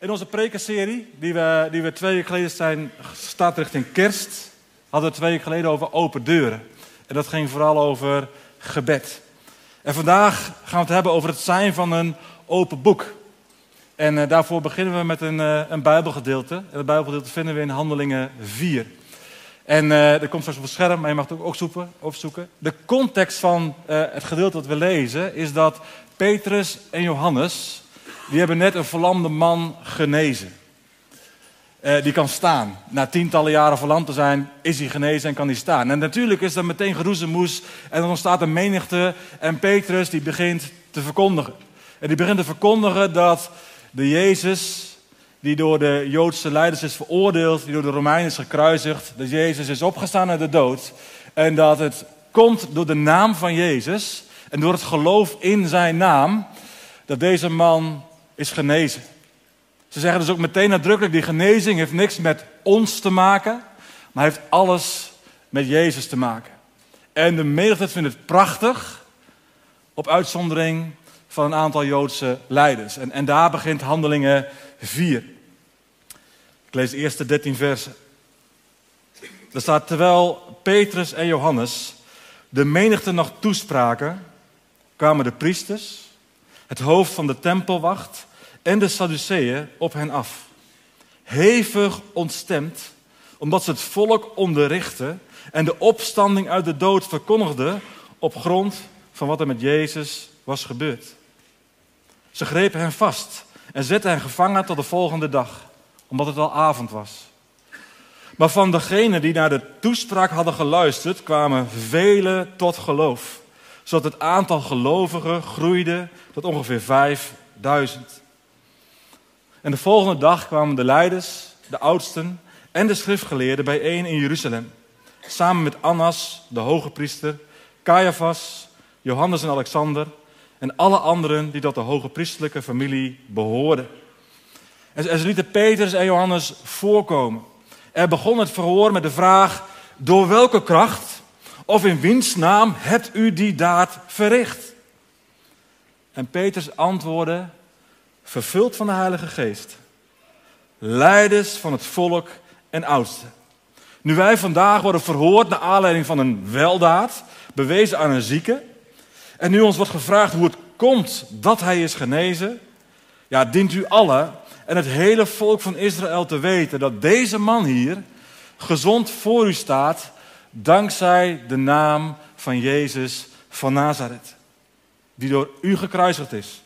In onze prekenserie, die we, die we twee weken geleden zijn gestart richting kerst, hadden we twee weken geleden over open deuren. En dat ging vooral over gebed. En vandaag gaan we het hebben over het zijn van een open boek. En uh, daarvoor beginnen we met een, uh, een Bijbelgedeelte. En het Bijbelgedeelte vinden we in Handelingen 4. En uh, dat komt straks op het scherm, maar je mag het ook opzoeken. opzoeken. De context van het gedeelte dat we lezen is dat Petrus en Johannes die hebben net een verlamde man genezen. Uh, die kan staan. Na tientallen jaren verlamd te zijn, is hij genezen en kan hij staan. En natuurlijk is dat meteen geroezemoes en dan ontstaat een menigte. En Petrus die begint te verkondigen. En die begint te verkondigen dat de Jezus, die door de Joodse leiders is veroordeeld, die door de Romeinen is gekruisigd, dat Jezus is opgestaan uit de dood. En dat het komt door de naam van Jezus en door het geloof in zijn naam, dat deze man is genezen. Ze zeggen dus ook meteen nadrukkelijk, die genezing heeft niks met ons te maken, maar heeft alles met Jezus te maken. En de menigte vindt het prachtig, op uitzondering van een aantal Joodse leiders. En, en daar begint handelingen 4. Ik lees de eerste 13 versen. Er staat, terwijl Petrus en Johannes de menigte nog toespraken, kwamen de priesters, het hoofd van de tempelwacht en de Sadduceeën op hen af. Hevig ontstemd, omdat ze het volk onderrichten en de opstanding uit de dood verkondigden op grond van wat er met Jezus was gebeurd. Ze grepen hem vast en zetten hem gevangen tot de volgende dag, omdat het al avond was. Maar van degenen die naar de toespraak hadden geluisterd, kwamen velen tot geloof, zodat het aantal gelovigen groeide tot ongeveer vijfduizend. En de volgende dag kwamen de leiders, de oudsten en de schriftgeleerden bijeen in Jeruzalem. Samen met Annas, de hoge priester, Caiaphas, Johannes en Alexander en alle anderen die tot de hoge priesterlijke familie behoorden. En ze lieten Petrus en Johannes voorkomen. Er begon het verhoor met de vraag: door welke kracht of in wiens naam hebt u die daad verricht? En Petrus antwoordde: vervuld van de Heilige Geest, leiders van het volk en oudsten. Nu wij vandaag worden verhoord naar aanleiding van een weldaad, bewezen aan een zieke, en nu ons wordt gevraagd hoe het komt dat hij is genezen, ja, dient u allen en het hele volk van Israël te weten dat deze man hier gezond voor u staat, dankzij de naam van Jezus van Nazareth, die door u gekruisigd is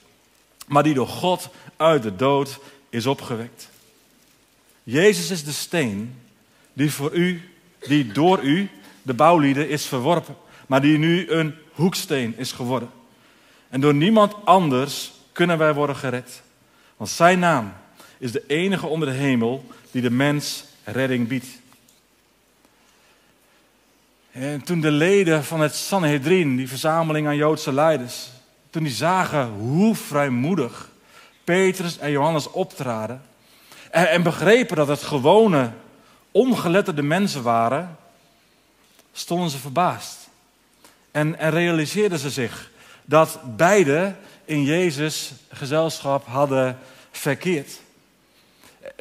maar die door God uit de dood is opgewekt. Jezus is de steen die voor u, die door u, de bouwlieden, is verworpen, maar die nu een hoeksteen is geworden. En door niemand anders kunnen wij worden gered. Want zijn naam is de enige onder de hemel die de mens redding biedt. En toen de leden van het Sanhedrin, die verzameling aan Joodse leiders, toen die zagen hoe vrijmoedig Petrus en Johannes optraden en, en begrepen dat het gewone, ongeletterde mensen waren, stonden ze verbaasd. En, en realiseerden ze zich dat beide in Jezus gezelschap hadden verkeerd.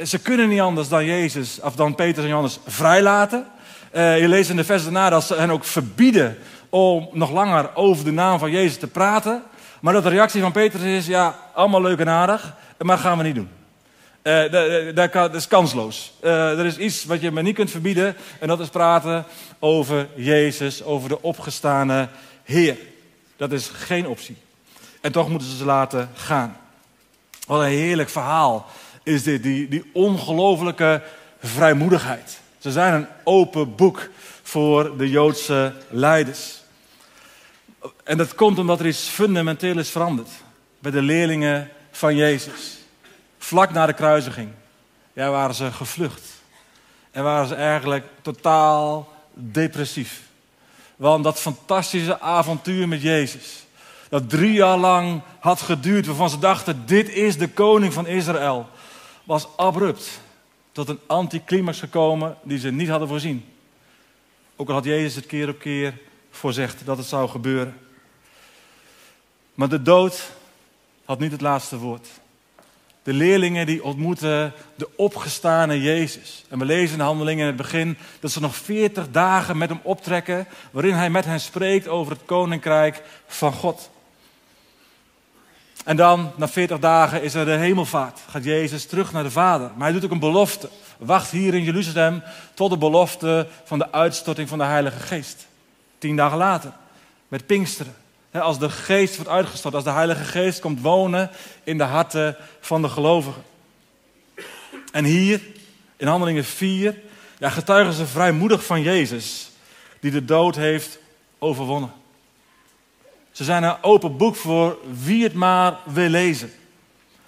Ze kunnen niet anders dan Jezus, of dan Petrus en Johannes vrijlaten. Uh, je leest in de vers daarna dat ze hen ook verbieden om nog langer over de naam van Jezus te praten. Maar dat de reactie van Petrus is, ja, allemaal leuk en aardig, maar gaan we niet doen. Uh, dat is kansloos. Uh, er is iets wat je me niet kunt verbieden en dat is praten over Jezus, over de opgestane Heer. Dat is geen optie. En toch moeten ze ze laten gaan. Wat een heerlijk verhaal is dit, die, die ongelofelijke vrijmoedigheid. Ze zijn een open boek voor de Joodse leiders. En dat komt omdat er iets fundamenteel is veranderd bij de leerlingen van Jezus. Vlak na de kruisiging ja, waren ze gevlucht. En waren ze eigenlijk totaal depressief. Want dat fantastische avontuur met Jezus, dat drie jaar lang had geduurd, waarvan ze dachten: dit is de koning van Israël, was abrupt tot een anticlimax gekomen die ze niet hadden voorzien. Ook al had Jezus het keer op keer voorzegd dat het zou gebeuren. Maar de dood had niet het laatste woord. De leerlingen die ontmoeten de opgestane Jezus. En we lezen in de handelingen in het begin dat ze nog 40 dagen met hem optrekken, waarin hij met hen spreekt over het koninkrijk van God. En dan, na 40 dagen, is er de hemelvaart. Gaat Jezus terug naar de Vader. Maar hij doet ook een belofte. Wacht hier in Jeruzalem tot de belofte van de uitstorting van de Heilige Geest. Tien dagen later, met Pinksteren. Als de geest wordt uitgestort, als de Heilige Geest komt wonen in de harten van de gelovigen. En hier, in Handelingen 4, ja, getuigen ze vrijmoedig van Jezus, die de dood heeft overwonnen. Ze zijn een open boek voor wie het maar wil lezen.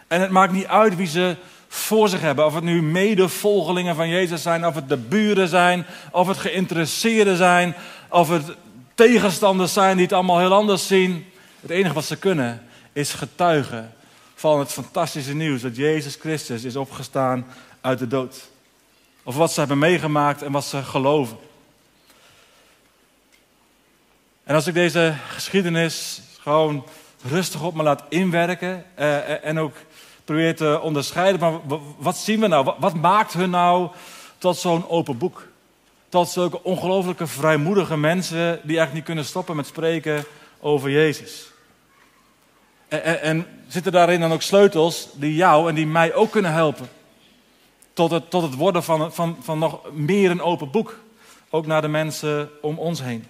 En het maakt niet uit wie ze voor zich hebben. Of het nu medevolgelingen van Jezus zijn, of het de buren zijn, of het geïnteresseerden zijn, of het tegenstanders zijn die het allemaal heel anders zien. Het enige wat ze kunnen is getuigen van het fantastische nieuws dat Jezus Christus is opgestaan uit de dood. Of wat ze hebben meegemaakt en wat ze geloven. En als ik deze geschiedenis gewoon rustig op me laat inwerken eh, en ook probeer te onderscheiden, maar wat zien we nou? Wat maakt hun nou tot zo'n open boek? Tot zulke ongelooflijke vrijmoedige mensen die eigenlijk niet kunnen stoppen met spreken over Jezus. En, en, en, zitten daarin dan ook sleutels die jou en die mij ook kunnen helpen? Tot het, tot het worden van, van, van nog meer een open boek. Ook naar de mensen om ons heen.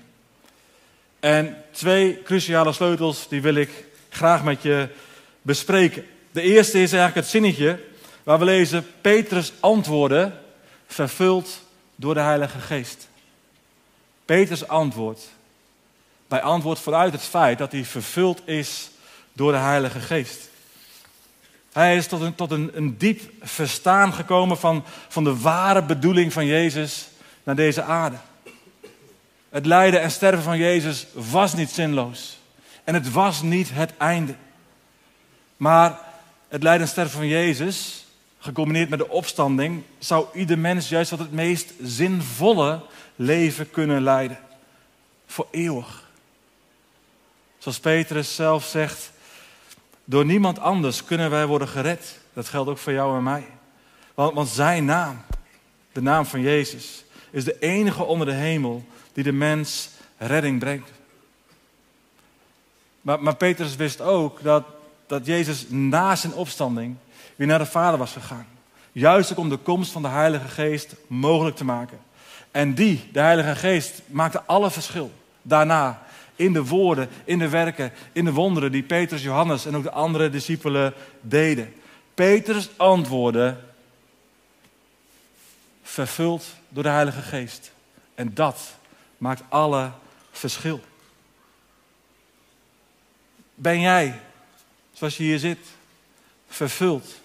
En twee cruciale sleutels, die wil ik graag met je bespreken. De eerste is eigenlijk het zinnetje waar we lezen: Petrus antwoordde, vervuld door de Heilige Geest. Petrus antwoord. Bij antwoord vanuit het feit dat hij vervuld is door de Heilige Geest. Hij is tot een, tot een, een diep verstaan gekomen van, van de ware bedoeling van Jezus naar deze aarde. Het lijden en sterven van Jezus was niet zinloos. En het was niet het einde. Maar het lijden en sterven van Jezus, gecombineerd met de opstanding, zou ieder mens juist tot het meest zinvolle leven kunnen leiden. Voor eeuwig. Zoals Petrus zelf zegt, door niemand anders kunnen wij worden gered. Dat geldt ook voor jou en mij. Want, want zijn naam, de naam van Jezus, is de enige onder de hemel die de mens redding brengt. Maar, maar Petrus wist ook dat, dat Jezus na zijn opstanding weer naar de Vader was gegaan. Juist ook om de komst van de Heilige Geest mogelijk te maken. En die, de Heilige Geest, maakte alle verschil. Daarna, in de woorden, in de werken, in de wonderen die Petrus, Johannes en ook de andere discipelen deden. Petrus antwoordde, vervuld door de Heilige Geest. En dat maakt alle verschil. Ben jij, zoals je hier zit, vervuld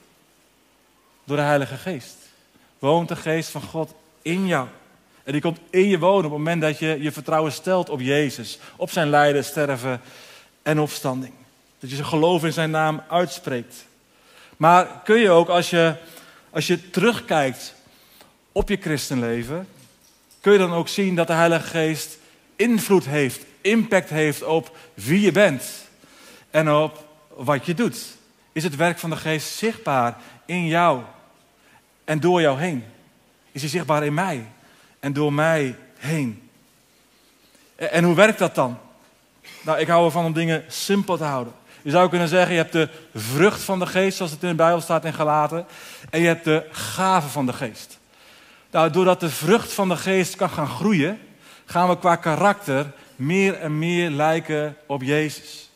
door de Heilige Geest? Woont de Geest van God in jou? En die komt in je wonen op het moment dat je je vertrouwen stelt op Jezus, op zijn lijden, sterven en opstanding. Dat je zijn geloof in zijn naam uitspreekt. Maar kun je ook als je, als je terugkijkt op je christenleven, kun je dan ook zien dat de Heilige Geest invloed heeft, impact heeft op wie je bent en op wat je doet. Is het werk van de Geest zichtbaar in jou en door jou heen? Is hij zichtbaar in mij en door mij heen? En hoe werkt dat dan? Nou, ik hou ervan om dingen simpel te houden. Je zou kunnen zeggen, je hebt de vrucht van de geest, zoals het in de Bijbel staat in Galaten. En je hebt de gave van de geest. Nou, doordat de vrucht van de geest kan gaan groeien, gaan we qua karakter meer en meer lijken op Jezus.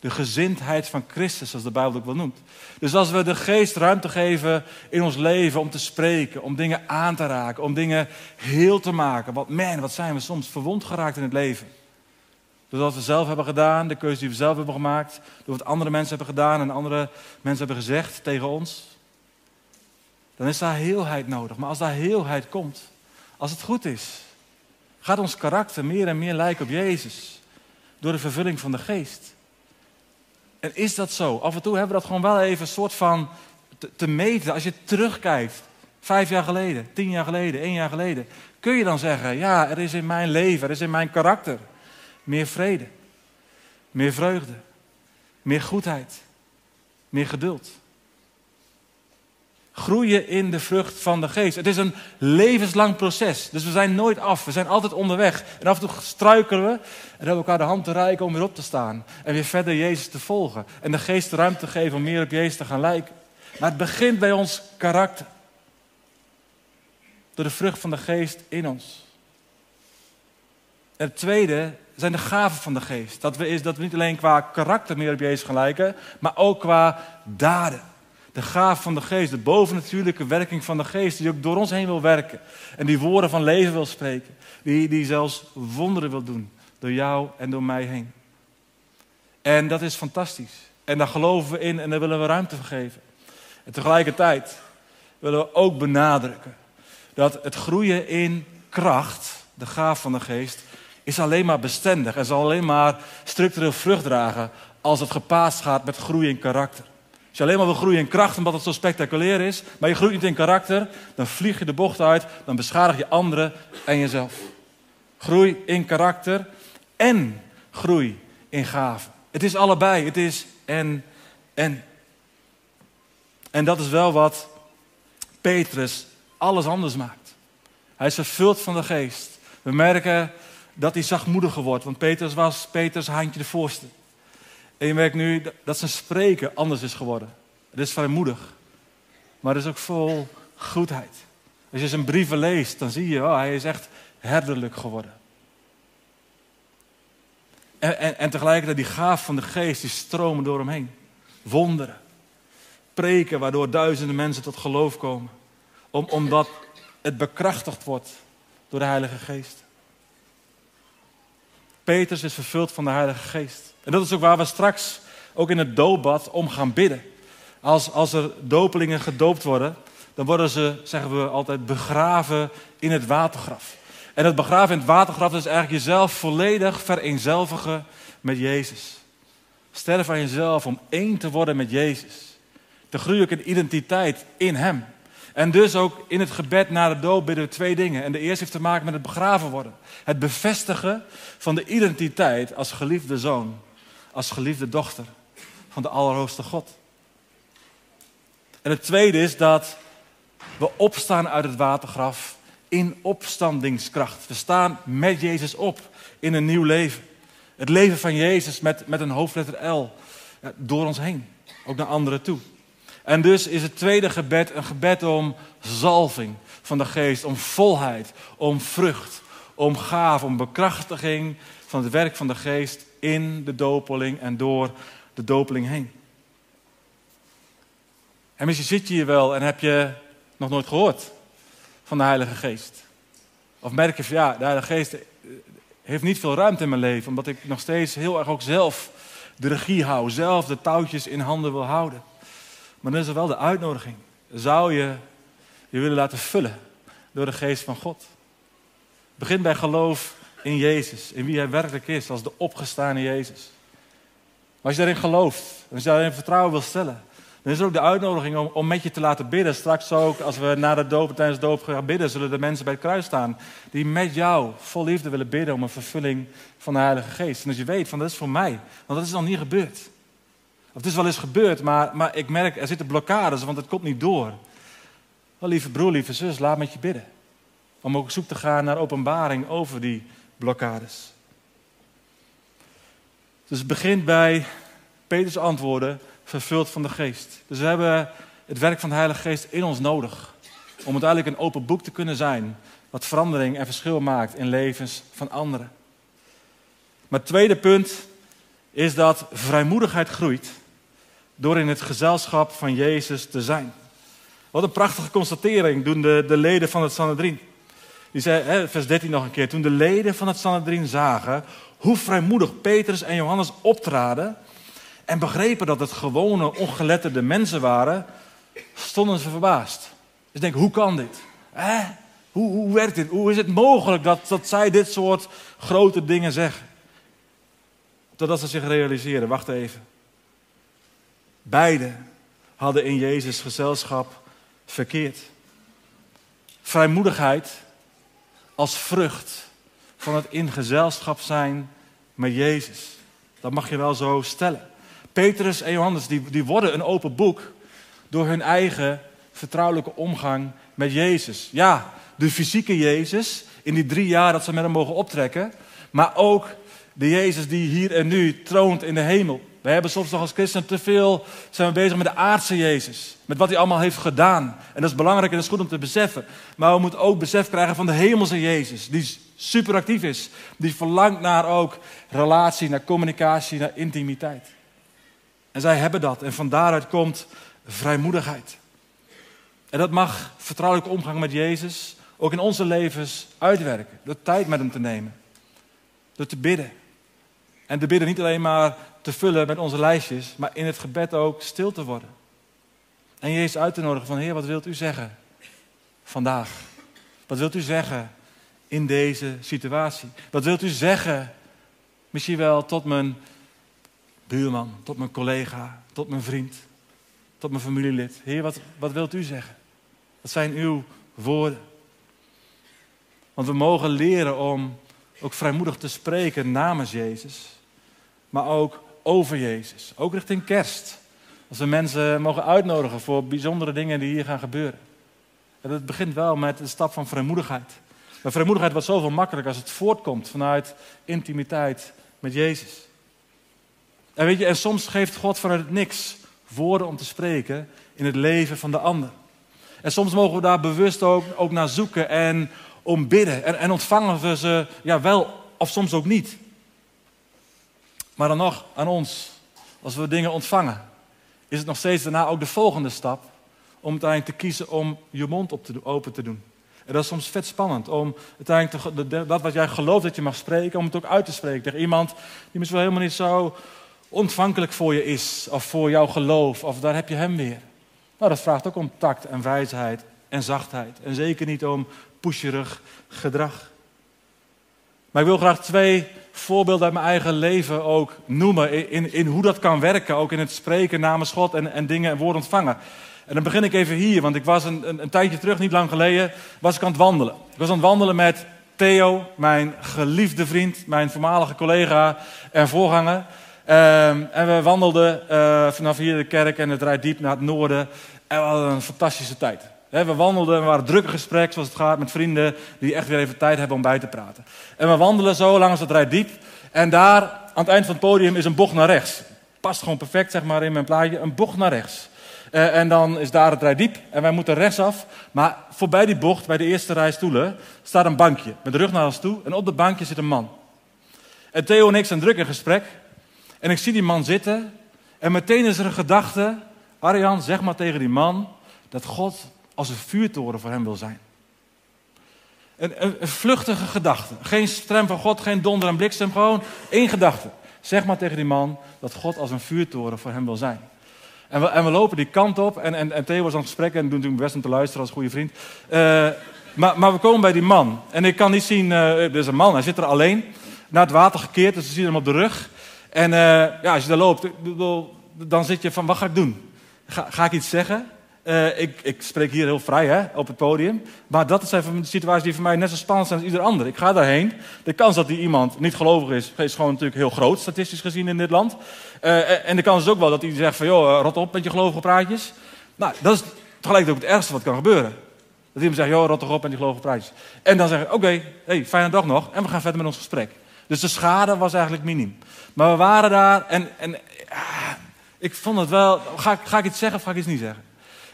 De gezindheid van Christus, zoals de Bijbel ook wel noemt. Dus als we de geest ruimte geven in ons leven om te spreken, om dingen aan te raken, om dingen heel te maken. Want man, wat zijn we soms verwond geraakt in het leven. Door wat we zelf hebben gedaan, de keuze die we zelf hebben gemaakt, door wat andere mensen hebben gedaan en andere mensen hebben gezegd tegen ons dan is daar heelheid nodig. Maar als daar heelheid komt, als het goed is, gaat ons karakter meer en meer lijken op Jezus. Door de vervulling van de geest. En is dat zo? Af en toe hebben we dat gewoon wel even een soort van te, te meten. Als je terugkijkt, vijf jaar geleden, tien jaar geleden, één jaar geleden. Kun je dan zeggen, ja, er is in mijn leven, er is in mijn karakter meer vrede. Meer vreugde. Meer goedheid. Meer geduld groeien in de vrucht van de geest. Het is een levenslang proces. Dus we zijn nooit af. We zijn altijd onderweg. En af en toe struikelen we. En hebben elkaar de hand te reiken om weer op te staan. En weer verder Jezus te volgen. En de geest ruimte te geven om meer op Jezus te gaan lijken. Maar het begint bij ons karakter. Door de vrucht van de geest in ons. En het tweede zijn de gaven van de geest. Dat we, is dat we niet alleen qua karakter meer op Jezus gaan lijken, maar ook qua daden. De gaven van de geest, de bovennatuurlijke werking van de geest, die ook door ons heen wil werken. En die woorden van leven wil spreken. Die, die zelfs wonderen wil doen. Door jou en door mij heen. En dat is fantastisch. En daar geloven we in en daar willen we ruimte voor geven. En tegelijkertijd willen we ook benadrukken dat het groeien in kracht, de gaaf van de geest, is alleen maar bestendig en zal alleen maar structureel vrucht dragen als het gepaast gaat met groei in karakter. Als je alleen maar wil groeien in kracht omdat het zo spectaculair is, maar je groeit niet in karakter, dan vlieg je de bocht uit, dan beschadig je anderen en jezelf. Groei in karakter en groei in gaven. Het is allebei, het is en, en. En dat is wel wat Petrus alles anders maakt. Hij is vervuld van de geest. We merken dat hij zachtmoediger wordt. Want Petrus was Peters handje de voorste. En je merkt nu dat zijn spreken anders is geworden. Het is vrijmoedig. Maar het is ook vol goedheid. Als je zijn brieven leest, dan zie je, oh, hij is echt herderlijk geworden. En, en, en tegelijkertijd die gaaf van de geest, die stromen door hem heen. Wonderen. Preken waardoor duizenden mensen tot geloof komen. Om, omdat het bekrachtigd wordt door de Heilige Geest. Petrus is vervuld van de Heilige Geest. En dat is ook waar we straks ook in het doopbad om gaan bidden. Als, als er dopelingen gedoopt worden, dan worden ze, zeggen we altijd, begraven in het watergraf. En het begraven in het watergraf is eigenlijk jezelf volledig vereenzelvigen met Jezus. Sterven aan jezelf om één te worden met Jezus. Te groeien in identiteit in Hem. En dus ook in het gebed na de dood bidden we twee dingen. En de eerste heeft te maken met het begraven worden. Het bevestigen van de identiteit als geliefde zoon, als geliefde dochter van de Allerhoogste God. En het tweede is dat we opstaan uit het watergraf in opstandingskracht. We staan met Jezus op in een nieuw leven. Het leven van Jezus met, met een hoofdletter L door ons heen, ook naar anderen toe. En dus is het tweede gebed een gebed om zalving van de geest, om volheid, om vrucht, om gaaf, om bekrachtiging van het werk van de geest in de dopeling en door de dopeling heen. En misschien zit je hier wel en heb je nog nooit gehoord van de Heilige Geest. Of merk je van ja, de Heilige Geest heeft niet veel ruimte in mijn leven, omdat ik nog steeds heel erg ook zelf de regie hou, zelf de touwtjes in handen wil houden. Maar dan is er wel de uitnodiging. Zou je je willen laten vullen door de geest van God? Begin bij geloof in Jezus, in wie Hij werkelijk is, als de opgestane Jezus. Maar als je daarin gelooft, als je daarin vertrouwen wil stellen, dan is er ook de uitnodiging om, om met je te laten bidden. Straks ook, als we na de doop, tijdens de doop gaan bidden, zullen de mensen bij het kruis staan die met jou vol liefde willen bidden om een vervulling van de Heilige Geest. En als je weet van dat is voor mij, want dat is nog niet gebeurd. Het is wel eens gebeurd, maar, maar ik merk er zitten blokkades, want het komt niet door. Wel, lieve broer, lieve zus, laat met je bidden. Om ook op zoek te gaan naar openbaring over die blokkades. Dus het begint bij Peters antwoorden, vervuld van de geest. Dus we hebben het werk van de Heilige Geest in ons nodig. Om uiteindelijk een open boek te kunnen zijn. Wat verandering en verschil maakt in levens van anderen. Maar het tweede punt is dat vrijmoedigheid groeit door in het gezelschap van Jezus te zijn. Wat een prachtige constatering doen de, de leden van het Sanhedrin. Die zei, hè, vers 13 nog een keer, toen de leden van het Sanhedrin zagen hoe vrijmoedig Petrus en Johannes optraden en begrepen dat het gewone ongeletterde mensen waren, stonden ze verbaasd. Dus ik denk, hoe kan dit? Hè? Hoe, hoe werkt dit? Hoe is het mogelijk dat, dat zij dit soort grote dingen zeggen? Totdat ze zich realiseren, wacht even. Beiden hadden in Jezus gezelschap verkeerd. Vrijmoedigheid als vrucht van het in gezelschap zijn met Jezus. Dat mag je wel zo stellen. Petrus en Johannes die, die worden een open boek door hun eigen vertrouwelijke omgang met Jezus. Ja, de fysieke Jezus in die drie jaar dat ze met hem mogen optrekken, maar ook de Jezus die hier en nu troont in de hemel. We hebben soms nog als christen te veel zijn we bezig met de aardse Jezus. Met wat hij allemaal heeft gedaan. En dat is belangrijk en dat is goed om te beseffen. Maar we moeten ook besef krijgen van de hemelse Jezus. Die superactief is. Die verlangt naar ook relatie, naar communicatie, naar intimiteit. En zij hebben dat. En van daaruit komt vrijmoedigheid. En dat mag vertrouwelijke omgang met Jezus ook in onze levens uitwerken. Door tijd met hem te nemen. Door te bidden. En te bidden niet alleen maar te vullen met onze lijstjes, maar in het gebed ook stil te worden. En Jezus uit te nodigen van Heer, wat wilt u zeggen vandaag? Wat wilt u zeggen in deze situatie? Wat wilt u zeggen misschien wel tot mijn buurman, tot mijn collega, tot mijn vriend, tot mijn familielid? Heer, wat, wat wilt u zeggen? Wat zijn uw woorden? Want we mogen leren om ook vrijmoedig te spreken namens Jezus, maar ook over Jezus. Ook richting kerst. Als we mensen mogen uitnodigen voor bijzondere dingen die hier gaan gebeuren. En dat begint wel met de stap van vrijmoedigheid. Maar vrijmoedigheid wordt zoveel makkelijker als het voortkomt vanuit intimiteit met Jezus. En weet je, en soms geeft God vanuit het niks woorden om te spreken in het leven van de ander. En soms mogen we daar bewust ook, ook naar zoeken en om bidden. En, en ontvangen we ze ja, wel of soms ook niet. Maar dan nog aan ons, als we dingen ontvangen, is het nog steeds daarna ook de volgende stap om uiteindelijk te kiezen om je mond op te, open te doen. En dat is soms vet spannend om uiteindelijk te, dat wat jij gelooft dat je mag spreken, om het ook uit te spreken tegen iemand die misschien wel helemaal niet zo ontvankelijk voor je is, of voor jouw geloof, of daar heb je hem weer. Nou, dat vraagt ook om tact en wijsheid en zachtheid. En zeker niet om pusherig gedrag. Maar ik wil graag twee voorbeelden uit mijn eigen leven ook noemen. In, in hoe dat kan werken, ook in het spreken namens God en, en dingen en woorden ontvangen. En dan begin ik even hier, want ik was een, een, tijdje terug, niet lang geleden, was ik aan het wandelen. Ik was aan het wandelen met Theo, mijn geliefde vriend, mijn voormalige collega en voorganger. Ehm, en we wandelden uh, vanaf hier de kerk en het rijdt diep naar het noorden. En we hadden een fantastische tijd we wandelden, we waren drukke gesprek, zoals het gaat, met vrienden die echt weer even tijd hebben om bij te praten. En we wandelen zo langs het rijdiep. En daar, aan het eind van het podium, is een bocht naar rechts. Past gewoon perfect, zeg maar, in mijn plaatje. Een bocht naar rechts. Uh, en dan is daar het rijdiep en wij moeten rechtsaf. Maar voorbij die bocht, bij de eerste rij stoelen, staat een bankje. Met de rug naar ons toe. En op dat bankje zit een man. En Theo en ik zijn druk in gesprek. En ik zie die man zitten. En meteen is er een gedachte. Arjan, zeg maar tegen die man dat God als een vuurtoren voor hem wil zijn. Een, een, vluchtige gedachte. Geen strem van God, geen donder en bliksem, gewoon één gedachte. Zeg maar tegen die man dat God als een vuurtoren voor hem wil zijn. En we, en we lopen die kant op en, en, Theo was aan het gesprek en doen toen best om te luisteren als goede vriend. Uh, maar, maar, we komen bij die man en ik kan niet zien, uh, er is een man, hij zit er alleen, naar het water gekeerd, dus we zien hem op de rug. En uh, ja, als je daar loopt, dan zit je van, wat ga ik doen? Ga, ga ik iets zeggen? Uh, ik, ik, spreek hier heel vrij hè, op het podium. Maar dat zijn situaties die voor mij net zo spannend zijn als ieder ander. Ik ga daarheen. De kans dat die iemand niet gelovig is, is gewoon natuurlijk heel groot, statistisch gezien in dit land. Uh, en de kans is ook wel dat hij zegt van, joh, rot op met je gelovige praatjes. Nou, dat is tegelijkertijd ook het ergste wat kan gebeuren. Dat iemand zegt, joh, rot toch op met je gelovige praatjes. En dan zeggen oké, okay, hey, fijne dag nog. En we gaan verder met ons gesprek. Dus de schade was eigenlijk miniem. Maar we waren daar en, en ja, ik vond het wel, ga, ga ik iets zeggen of ga ik iets niet zeggen?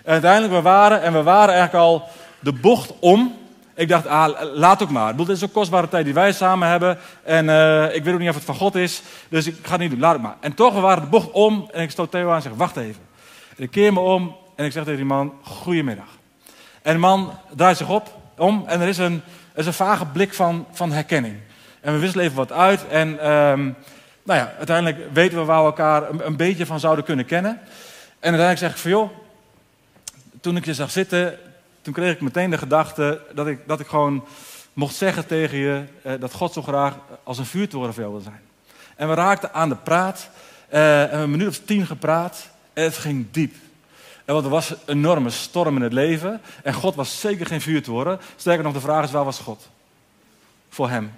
Uiteindelijk, we waren, en we waren eigenlijk al de bocht om. Ik dacht, ah, laat ook maar. Ik bedoel, dit is een kostbare tijd die wij samen hebben. En uh, ik weet ook niet of het van God is. Dus ik ga het niet doen, laat het maar. En toch, we waren de bocht om. En ik stoot Theo aan en zeg, wacht even. En ik keer me om en ik zeg tegen die man, goedemiddag. En de man draait zich op, om en er is een, er is een vage blik van, van herkenning. En we wisselen even wat uit. En um, nou ja, uiteindelijk weten we waar we elkaar een, een beetje van zouden kunnen kennen. En uiteindelijk zeg ik van, joh, toen ik je zag zitten, toen kreeg ik meteen de gedachte dat ik, dat ik gewoon mocht zeggen tegen je eh, dat God zo graag als een vuurtoren voor wil zijn. En we raakten aan de praat. Uh, en een minuut of tien gepraat. En het ging diep. En want er was een enorme storm in het leven. En God was zeker geen vuurtoren. Sterker nog, de vraag is: waar was God? Voor hem.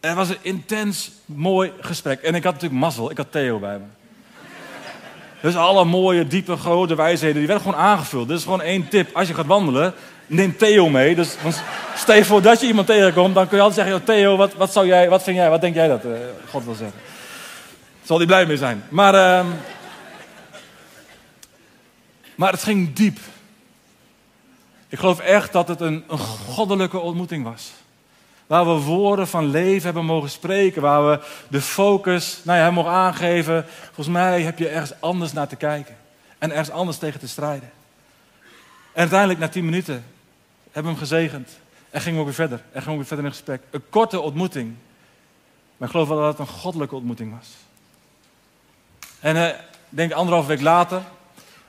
En het was een intens mooi gesprek. En ik had natuurlijk mazzel. Ik had Theo bij me. Dus alle mooie, diepe, grote wijsheden, die werden gewoon aangevuld. Dit is gewoon één tip. Als je gaat wandelen, neem Theo mee. Dus stel je voor dat je iemand tegenkomt, dan kun je altijd zeggen... Theo, wat, wat, zou jij, wat vind jij, wat denk jij dat uh, God wil zeggen? Zal hij blij mee zijn. Maar, uh, maar het ging diep. Ik geloof echt dat het een goddelijke ontmoeting was. Waar we woorden van leven hebben mogen spreken. Waar we de focus nou ja, mogen aangeven. Volgens mij heb je ergens anders naar te kijken. En ergens anders tegen te strijden. En uiteindelijk, na tien minuten, hebben we hem gezegend. En gingen we weer verder. En gingen we weer verder in gesprek. Een korte ontmoeting. Maar ik geloof wel dat het een goddelijke ontmoeting was. En uh, denk anderhalf week later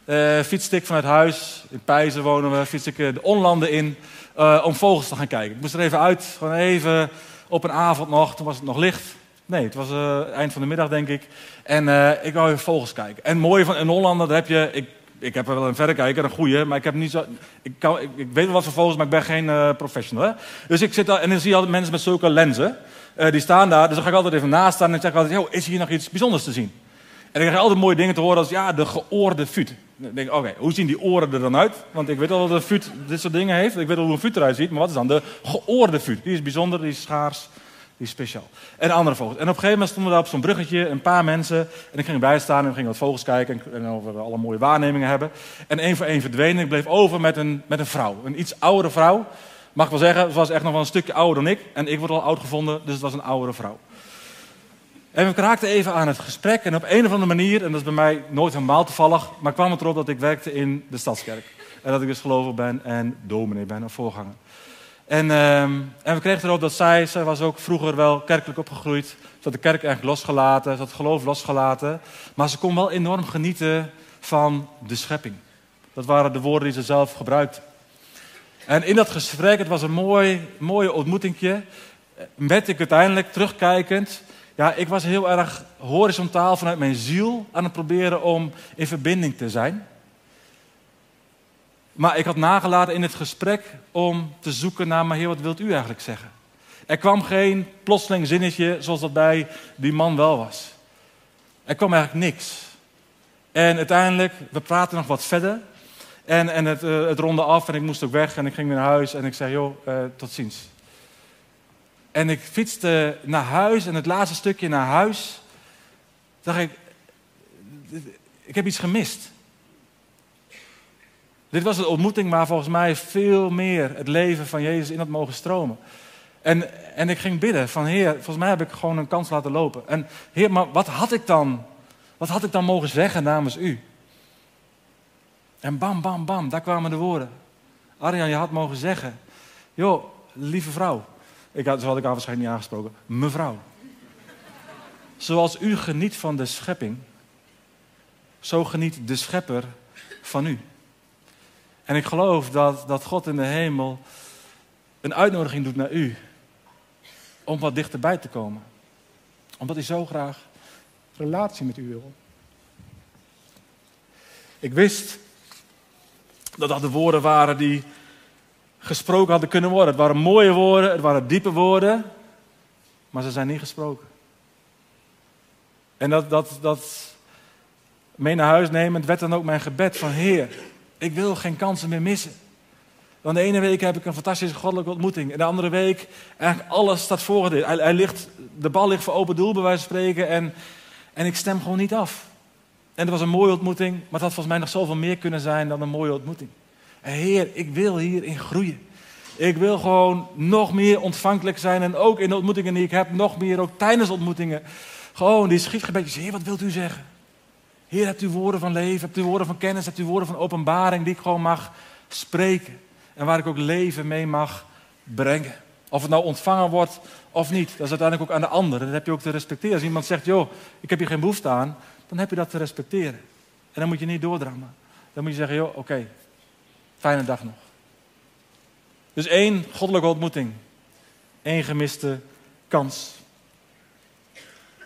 uh, fietste ik vanuit huis. In Pijzen wonen we. Fiets ik uh, de onlanden in uh, om vogels te gaan kijken. Ik moest er even uit. Gewoon even op een avond nog. Toen was het nog licht. Nee, het was eind van de middag denk ik. En ik wou even vogels kijken. En mooi van in Hollanden, daar heb je... Ik, ik heb wel een verrekijker, een goeie, maar ik heb niet zo. Ik, kan, ik, weet wel wat voor vogels, maar ik ben geen professional. Hè? Dus ik zit daar en dan zie je altijd mensen met zulke lenzen. die staan daar, dus dan ga ik altijd even naast staan en zeg ik altijd: is hier nog iets bijzonders te zien? En ik krijg altijd mooie dingen te horen als ja, de geoorde fut. Dan denk ik, oké, hoe zien die oren er dan uit? Want ik weet al dat een fut dit soort dingen heeft. Ik weet al hoe een fut eruit ziet. Maar wat is dan de geoorde fut? Die is bijzonder, die is schaars, die is speciaal. En andere vogels. En op een gegeven moment stonden we daar op zo'n bruggetje, een paar mensen. En ik ging erbij staan en we gingen wat vogels kijken. En over we alle mooie waarnemingen hebben. En één voor één verdwenen. Ik bleef over met een, met een vrouw. Een iets oudere vrouw. Mag ik wel zeggen, ze was echt nog wel een stukje ouder dan ik. En ik word al oud gevonden, dus het was een oudere vrouw. En we raakten even aan het gesprek en op een of andere manier, en dat is bij mij nooit helemaal toevallig, maar kwam het erop dat ik werkte in de stadskerk. En dat ik dus gelovig ben en dominee ben, of voorganger. En, ehm, en we kregen erop dat zij, zij was ook vroeger wel kerkelijk opgegroeid. Ze had de kerk eigenlijk losgelaten, ze had het geloof losgelaten. Maar ze kon wel enorm genieten van de schepping. Dat waren de woorden die ze zelf gebruikte. En in dat gesprek, het was een mooi, mooie ontmoetingje, werd ik uiteindelijk terugkijkend ja, ik was heel erg horizontaal vanuit mijn ziel aan het proberen om in verbinding te zijn. Maar ik had nagelaten in het gesprek om te zoeken naar, maar heer, wat wilt u eigenlijk zeggen? Er kwam geen plotseling zinnetje zoals dat bij die man wel was. Er kwam eigenlijk niks. En uiteindelijk, we praten nog wat verder. En, en het, uh, het ronde af en ik moest ook weg en ik ging weer naar huis en ik zei, joh, uh, tot ziens. En ik fietste naar huis en het laatste stukje naar huis dacht ik, ik heb iets gemist. Dit was een ontmoeting waar volgens mij veel meer het leven van Jezus in had mogen stromen. En, en ik ging bidden van Heer, volgens mij heb ik gewoon een kans laten lopen. En Heer, maar wat had ik dan, wat had ik dan mogen zeggen namens u? En bam, bam, bam, daar kwamen de woorden. Arjan, je had mogen zeggen, joh, lieve vrouw, ik had, zo had ik haar waarschijnlijk niet aangesproken. Mevrouw. Zoals u geniet van de schepping, zo geniet de schepper van u. En ik geloof dat, dat God in de hemel een uitnodiging doet naar u. Om wat dichterbij te komen. Omdat hij zo graag relatie met u wil. Ik wist dat dat de woorden waren die gesproken hadden kunnen worden. Het waren mooie woorden, het waren diepe woorden, maar ze zijn niet gesproken. En dat, dat, dat mee naar huis nemen, het werd dan ook mijn gebed van Heer, ik wil geen kansen meer missen. Want de ene week heb ik een fantastische goddelijke ontmoeting. En de andere week, eigenlijk alles staat voor. Hij, hij ligt, de bal ligt voor open doel, bij wijze van spreken. En, en ik stem gewoon niet af. En het was een mooie ontmoeting, maar het had volgens mij nog zoveel meer kunnen zijn dan een mooie ontmoeting. Heer, ik wil hierin groeien. Ik wil gewoon nog meer ontvankelijk zijn en ook in de ontmoetingen die ik heb, nog meer ook tijdens ontmoetingen. Gewoon die schietgebedjes. Heer, wat wilt u zeggen? Heer, hebt u woorden van leven, hebt u woorden van kennis, hebt u woorden van openbaring die ik gewoon mag spreken. En waar ik ook leven mee mag brengen. Of het nou ontvangen wordt of niet, dat is uiteindelijk ook aan de ander. Dat heb je ook te respecteren. Als iemand zegt, joh, ik heb hier geen behoefte aan, dan heb je dat te respecteren. En dan moet je niet doordrammen. Dan moet je zeggen, joh, oké, Fijne dag nog. Dus één goddelijke ontmoeting. Eén gemiste kans.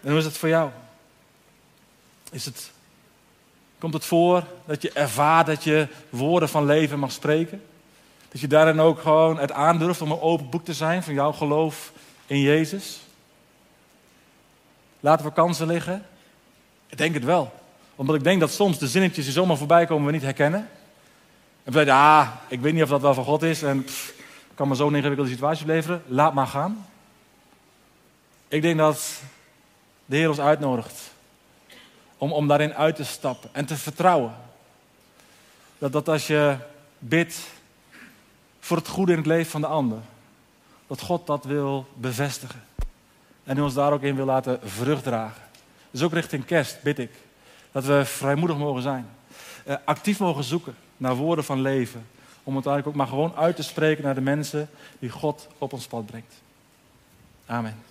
En hoe is het voor jou? Is het, komt het voor dat je ervaart dat je woorden van leven mag spreken? Dat je daarin ook gewoon het aandurft om een open boek te zijn van jouw geloof in Jezus? Laten we kansen liggen? Ik denk het wel. Omdat ik denk dat soms de zinnetjes die zomaar voorbij komen we niet herkennen. En we ah, ik weet niet of dat wel van God is. En pff, kan me zo'n ingewikkelde situatie leveren. Laat maar gaan. Ik denk dat de Heer ons uitnodigt om, om daarin uit te stappen en te vertrouwen. Dat, dat als je bidt voor het goede in het leven van de ander, dat God dat wil bevestigen. En ons daar ook in wil laten vrucht dragen. Dus ook richting kerst bid ik dat we vrijmoedig mogen zijn. Uh, actief mogen zoeken naar woorden van leven. Om het eigenlijk ook maar gewoon uit te spreken naar de mensen die God op ons pad brengt. Amen.